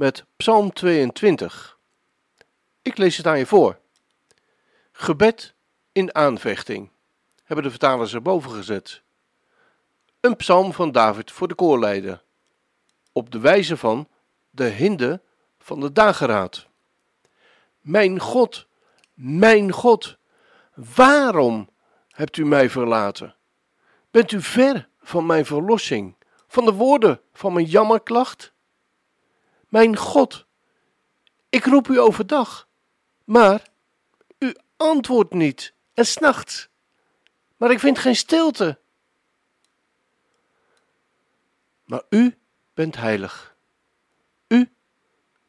met Psalm 22. Ik lees het aan je voor. Gebed in aanvechting, hebben de vertalers erboven gezet. Een psalm van David voor de koorleider, op de wijze van de hinde van de dageraad. Mijn God, mijn God, waarom hebt u mij verlaten? Bent u ver van mijn verlossing, van de woorden van mijn jammerklacht? Mijn God, ik roep u overdag, maar u antwoordt niet en s'nachts. Maar ik vind geen stilte. Maar u bent heilig. U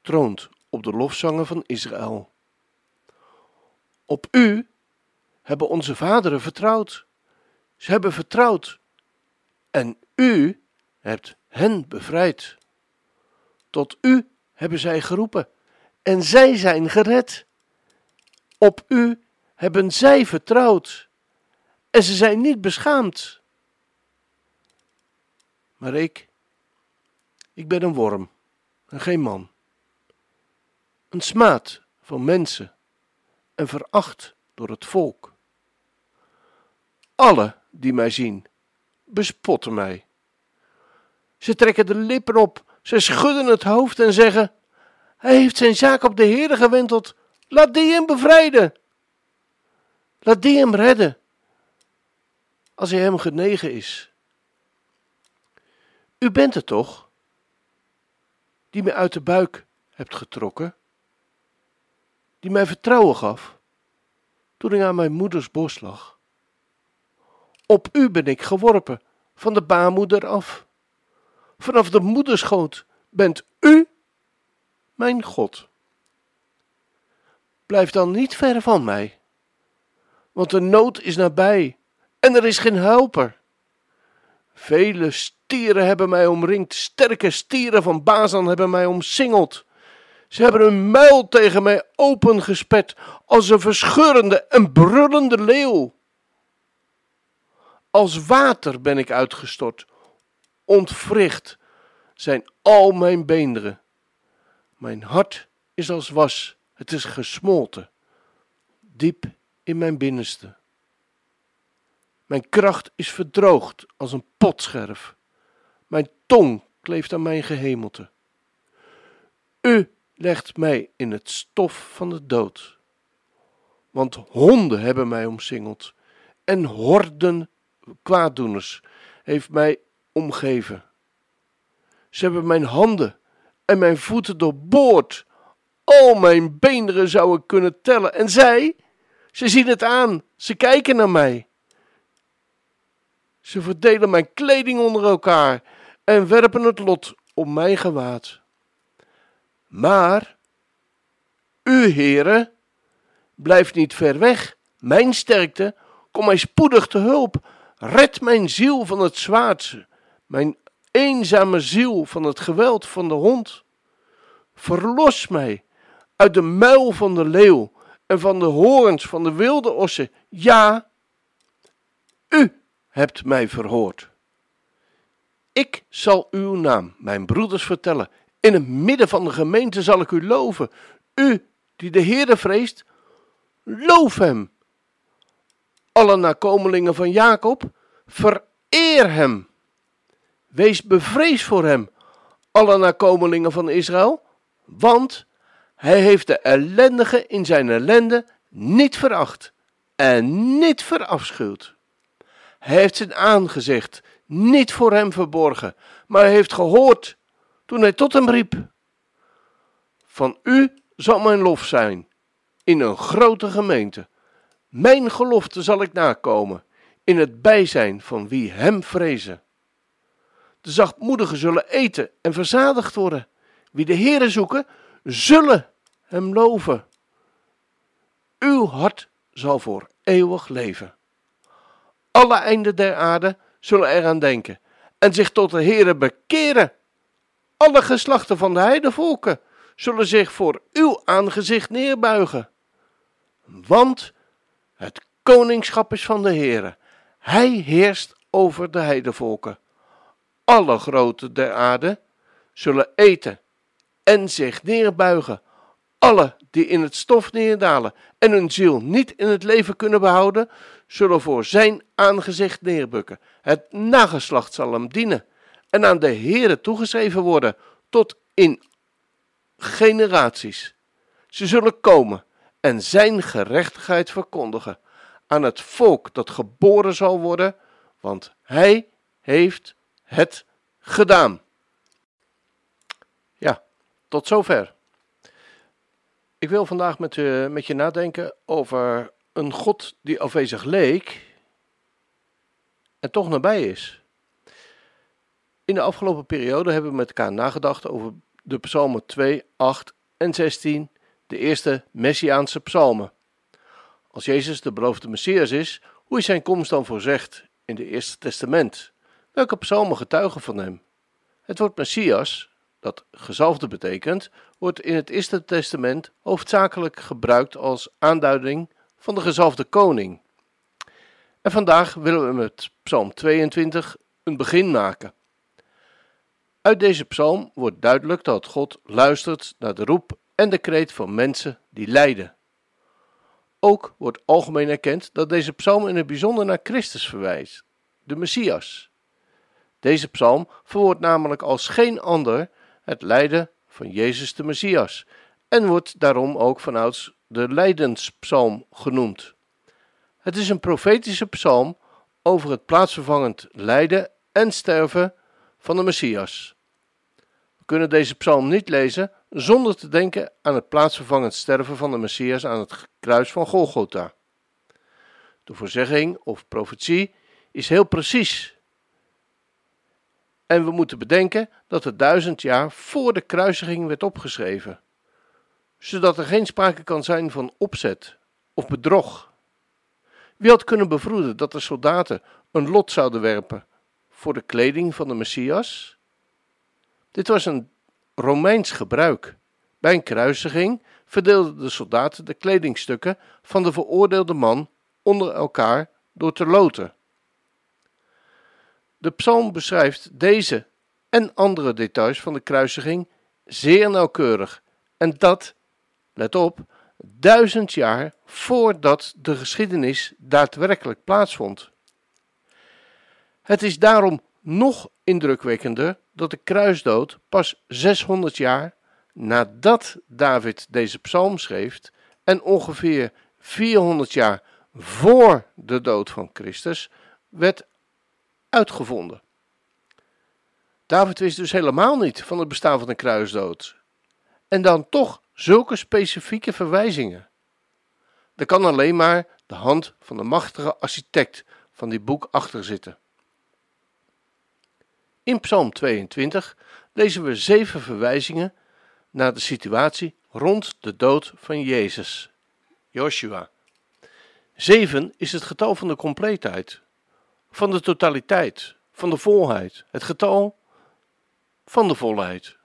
troont op de lofzangen van Israël. Op u hebben onze vaderen vertrouwd. Ze hebben vertrouwd. En u hebt hen bevrijd. Tot u hebben zij geroepen en zij zijn gered. Op u hebben zij vertrouwd en ze zijn niet beschaamd. Maar ik, ik ben een worm en geen man. Een smaad van mensen en veracht door het volk. Alle die mij zien, bespotten mij. Ze trekken de lippen op ze schudden het hoofd en zeggen: Hij heeft zijn zaak op de Heer gewenteld. Laat die hem bevrijden. Laat die hem redden. Als hij hem genegen is. U bent het toch? Die mij uit de buik hebt getrokken. Die mij vertrouwen gaf. Toen ik aan mijn moeders bos lag. Op u ben ik geworpen, van de baarmoeder af. Vanaf de moederschoot bent u mijn God. Blijf dan niet ver van mij, want de nood is nabij en er is geen helper. Vele stieren hebben mij omringd, sterke stieren van Bazan hebben mij omsingeld. Ze hebben hun muil tegen mij opengespet als een verscheurende en brullende leeuw. Als water ben ik uitgestort, ontwricht zijn al mijn beenderen. Mijn hart is als was, het is gesmolten, diep in mijn binnenste. Mijn kracht is verdroogd als een potscherf. Mijn tong kleeft aan mijn gehemelte. U legt mij in het stof van de dood. Want honden hebben mij omsingeld en horden kwaaddoeners heeft mij omgeven. Ze hebben mijn handen en mijn voeten doorboord. Al mijn beenderen zou ik kunnen tellen. En zij, ze zien het aan. Ze kijken naar mij. Ze verdelen mijn kleding onder elkaar en werpen het lot om mijn gewaad. Maar, u, heren, blijft niet ver weg. Mijn sterkte, kom mij spoedig te hulp. Red mijn ziel van het zwaard. Mijn eenzame ziel van het geweld van de hond. Verlos mij uit de muil van de leeuw en van de horens van de wilde ossen. Ja, u hebt mij verhoord. Ik zal uw naam, mijn broeders, vertellen. In het midden van de gemeente zal ik u loven. U, die de Heere vreest, loof hem. Alle nakomelingen van Jacob, vereer hem. Wees bevreesd voor hem, alle nakomelingen van Israël, want hij heeft de ellendige in zijn ellende niet veracht en niet verafschuwd. Hij heeft zijn aangezicht niet voor hem verborgen, maar heeft gehoord toen hij tot hem riep. Van u zal mijn lof zijn in een grote gemeente. Mijn gelofte zal ik nakomen in het bijzijn van wie hem vrezen. De zachtmoedigen zullen eten en verzadigd worden. Wie de Heere zoeken, zullen hem loven. Uw hart zal voor eeuwig leven. Alle einden der aarde zullen eraan denken en zich tot de Heere bekeren. Alle geslachten van de heidevolken zullen zich voor uw aangezicht neerbuigen. Want het koningschap is van de Heere. Hij heerst over de heidevolken. Alle groten der aarde zullen eten en zich neerbuigen. Alle die in het stof neerdalen en hun ziel niet in het leven kunnen behouden, zullen voor zijn aangezicht neerbukken. Het nageslacht zal hem dienen en aan de Heere toegeschreven worden tot in generaties. Ze zullen komen en zijn gerechtigheid verkondigen aan het volk dat geboren zal worden, want hij heeft het gedaan. Ja, tot zover. Ik wil vandaag met, uh, met je nadenken over een God die afwezig leek en toch nabij is. In de afgelopen periode hebben we met elkaar nagedacht over de psalmen 2, 8 en 16, de eerste Messiaanse psalmen. Als Jezus de beloofde Messias is, hoe is zijn komst dan voorzegd in het Eerste Testament? Welke psalmen getuigen van hem? Het woord Messias, dat gezalfde betekent, wordt in het Eerste Testament hoofdzakelijk gebruikt als aanduiding van de gezalfde koning. En vandaag willen we met Psalm 22 een begin maken. Uit deze psalm wordt duidelijk dat God luistert naar de roep en de kreet van mensen die lijden. Ook wordt algemeen erkend dat deze psalm in het bijzonder naar Christus verwijst, de Messias. Deze psalm verwoordt namelijk als geen ander het lijden van Jezus de Messias en wordt daarom ook vanouds de lijdenspsalm genoemd. Het is een profetische psalm over het plaatsvervangend lijden en sterven van de Messias. We kunnen deze psalm niet lezen zonder te denken aan het plaatsvervangend sterven van de Messias aan het kruis van Golgotha. De voorzegging of profetie is heel precies. En we moeten bedenken dat het duizend jaar voor de kruisiging werd opgeschreven, zodat er geen sprake kan zijn van opzet of bedrog. Wie had kunnen bevroeden dat de soldaten een lot zouden werpen voor de kleding van de Messias? Dit was een Romeins gebruik. Bij een kruisiging verdeelden de soldaten de kledingstukken van de veroordeelde man onder elkaar door te loten. De psalm beschrijft deze en andere details van de kruisiging zeer nauwkeurig. En dat, let op, duizend jaar voordat de geschiedenis daadwerkelijk plaatsvond. Het is daarom nog indrukwekkender dat de kruisdood pas 600 jaar nadat David deze psalm schreef en ongeveer 400 jaar voor de dood van Christus werd uitgevonden. David wist dus helemaal niet van het bestaan van de kruisdood. En dan toch zulke specifieke verwijzingen. Er kan alleen maar de hand van de machtige architect van dit boek achter zitten. In Psalm 22 lezen we zeven verwijzingen naar de situatie rond de dood van Jezus, Joshua. Zeven is het getal van de compleetheid, van de totaliteit, van de volheid, het getal van de volheid.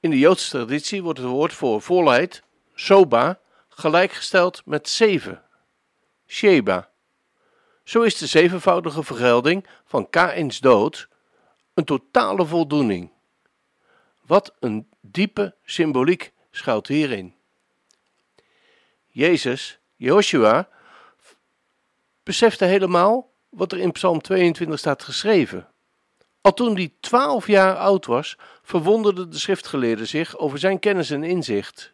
In de Joodse traditie wordt het woord voor volheid, soba, gelijkgesteld met zeven, sheba. Zo is de zevenvoudige vergelding van Kains dood een totale voldoening. Wat een diepe symboliek schuilt hierin. Jezus, Joshua, besefte helemaal wat er in Psalm 22 staat geschreven. Al toen hij twaalf jaar oud was, verwonderden de schriftgeleerden zich over zijn kennis en inzicht.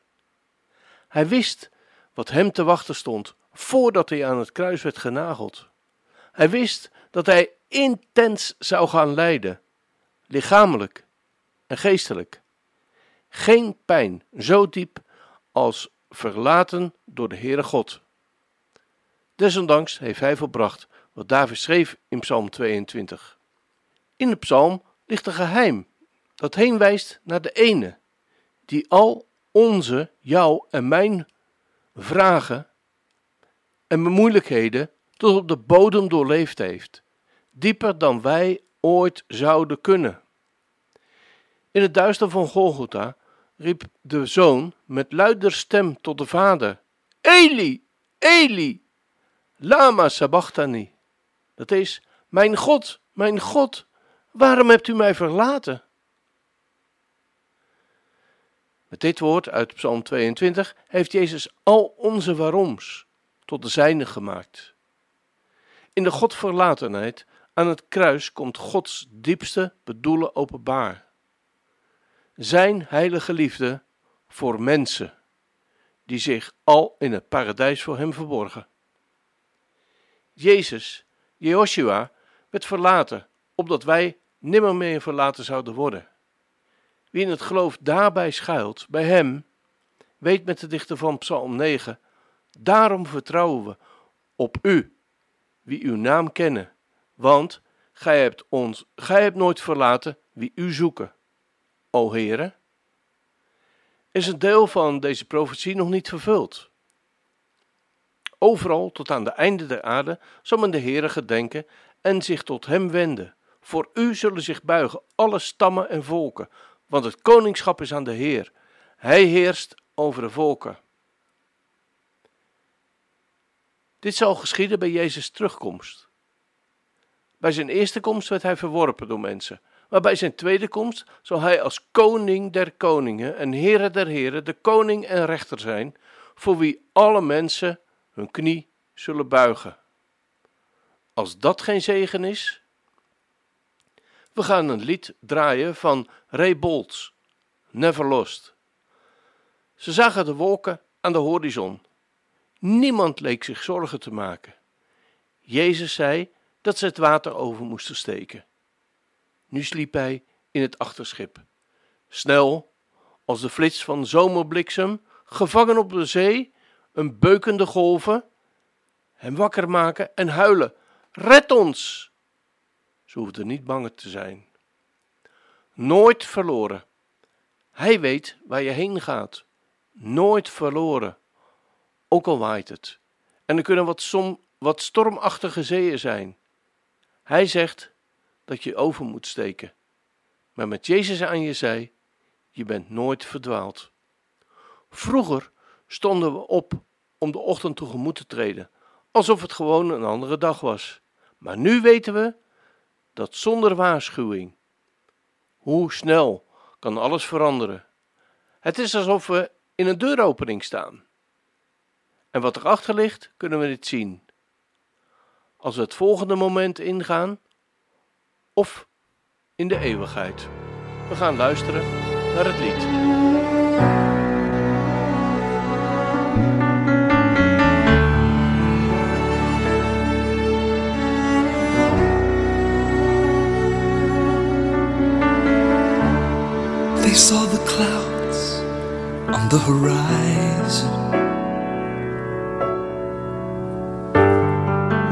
Hij wist wat hem te wachten stond voordat hij aan het kruis werd genageld. Hij wist dat hij intens zou gaan lijden, lichamelijk en geestelijk. Geen pijn zo diep als verlaten door de Heere God. Desondanks heeft hij volbracht wat David schreef in Psalm 22. In de psalm ligt een geheim dat heen wijst naar de ene, die al onze, jouw en mijn vragen en moeilijkheden tot op de bodem doorleefd heeft, dieper dan wij ooit zouden kunnen. In het duister van Golgotha riep de zoon met luider stem tot de vader: Eli, Eli, lama sabachthani. Dat is: Mijn God, mijn God, waarom hebt u mij verlaten? Met dit woord uit Psalm 22 heeft Jezus al onze waaroms tot de zijne gemaakt. In de Godverlatenheid aan het kruis komt Gods diepste bedoelen openbaar. Zijn heilige liefde voor mensen die zich al in het paradijs voor hem verborgen. Jezus, Jehoshua, werd verlaten, opdat wij nimmer meer verlaten zouden worden. Wie in het geloof daarbij schuilt, bij hem, weet met de dichter van Psalm 9, daarom vertrouwen we op u, wie uw naam kennen, want gij hebt ons, gij hebt nooit verlaten wie u zoeken. O Heere, is een deel van deze profetie nog niet vervuld. Overal tot aan de einde der aarde zal men de Heere gedenken en zich tot hem wenden. Voor u zullen zich buigen alle stammen en volken, want het koningschap is aan de Heer. Hij heerst over de volken. Dit zal geschieden bij Jezus' terugkomst. Bij zijn eerste komst werd hij verworpen door mensen, maar bij zijn tweede komst zal hij als koning der koningen en heren der heren de koning en rechter zijn, voor wie alle mensen hun knie zullen buigen. Als dat geen zegen is, we gaan een lied draaien van Ray Bolts, Never Lost. Ze zagen de wolken aan de horizon. Niemand leek zich zorgen te maken. Jezus zei dat ze het water over moesten steken. Nu sliep hij in het achterschip. Snel, als de flits van zomerbliksem, gevangen op de zee, een beukende golven, hem wakker maken en huilen: Red ons! Ze hoefde niet bang te zijn. Nooit verloren. Hij weet waar je heen gaat. Nooit verloren. Ook al waait het. En er kunnen wat, som, wat stormachtige zeeën zijn. Hij zegt dat je over moet steken. Maar met Jezus aan je zij, je bent nooit verdwaald. Vroeger stonden we op om de ochtend tegemoet te treden, alsof het gewoon een andere dag was. Maar nu weten we dat zonder waarschuwing, hoe snel kan alles veranderen? Het is alsof we in een deuropening staan. En wat erachter ligt, kunnen we niet zien. Als we het volgende moment ingaan, of in de eeuwigheid. We gaan luisteren naar het lied. The horizon.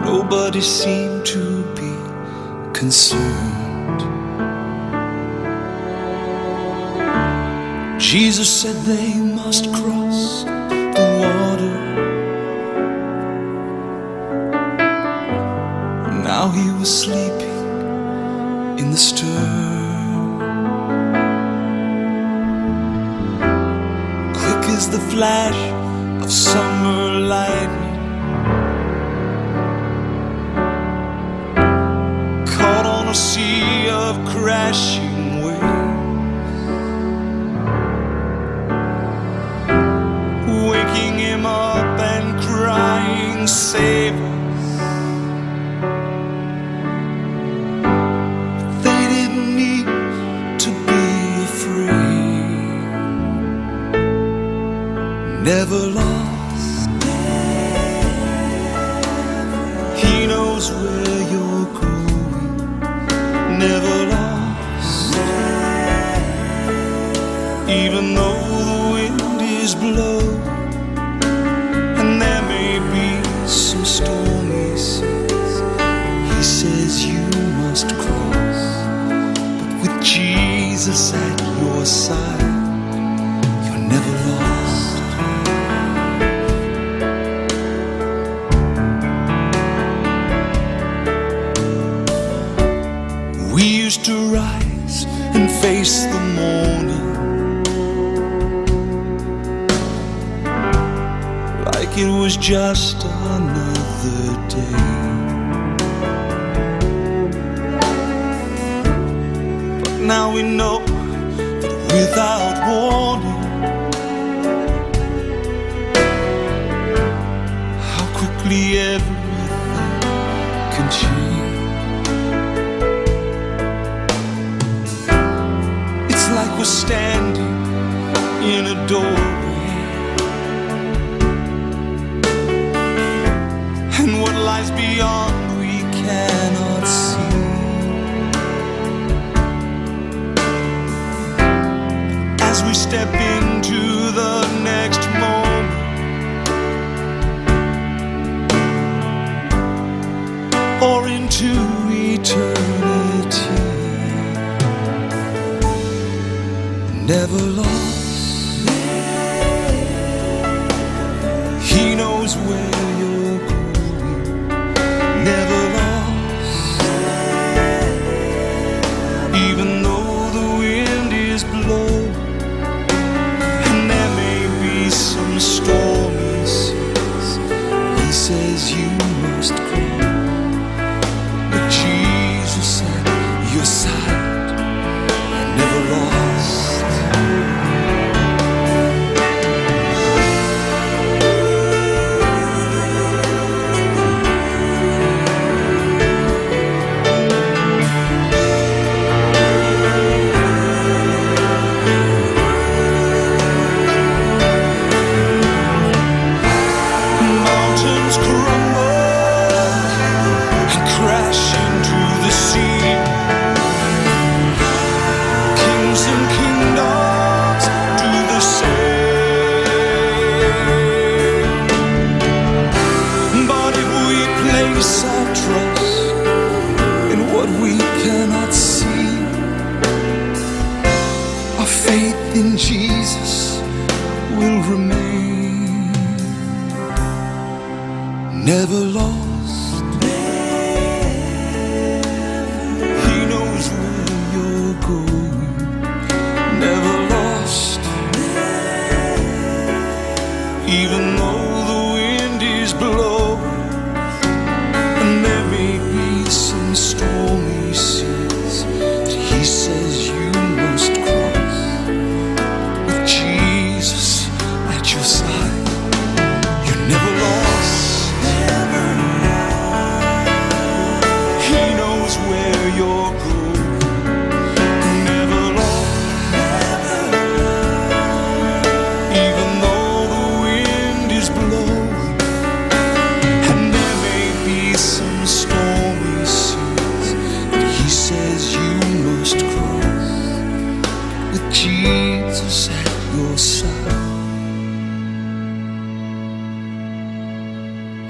Nobody seemed to be concerned. Jesus said they must cross the water. Now he was sleeping in the stern. is the flash of summer light. Now we know that without warning, how quickly everything can change. It's like we're standing in a doorway. step in.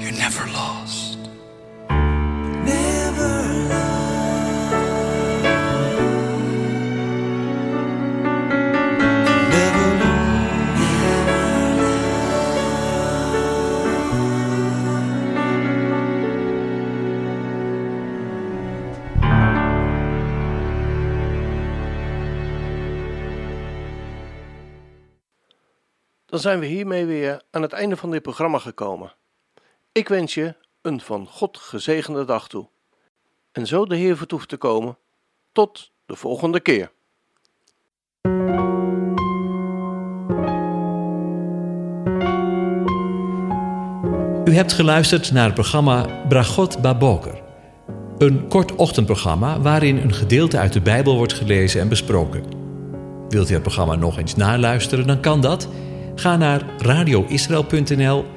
You're never lost. Never lost. Never lost. Dan zijn we hiermee weer aan het einde van dit programma gekomen. Ik wens je een van God gezegende dag toe. En zo de Heer vertoeft te komen. Tot de volgende keer. U hebt geluisterd naar het programma Bragot Baboker. Een kort ochtendprogramma waarin een gedeelte uit de Bijbel wordt gelezen en besproken. Wilt u het programma nog eens naluisteren, dan kan dat. Ga naar radioisrael.nl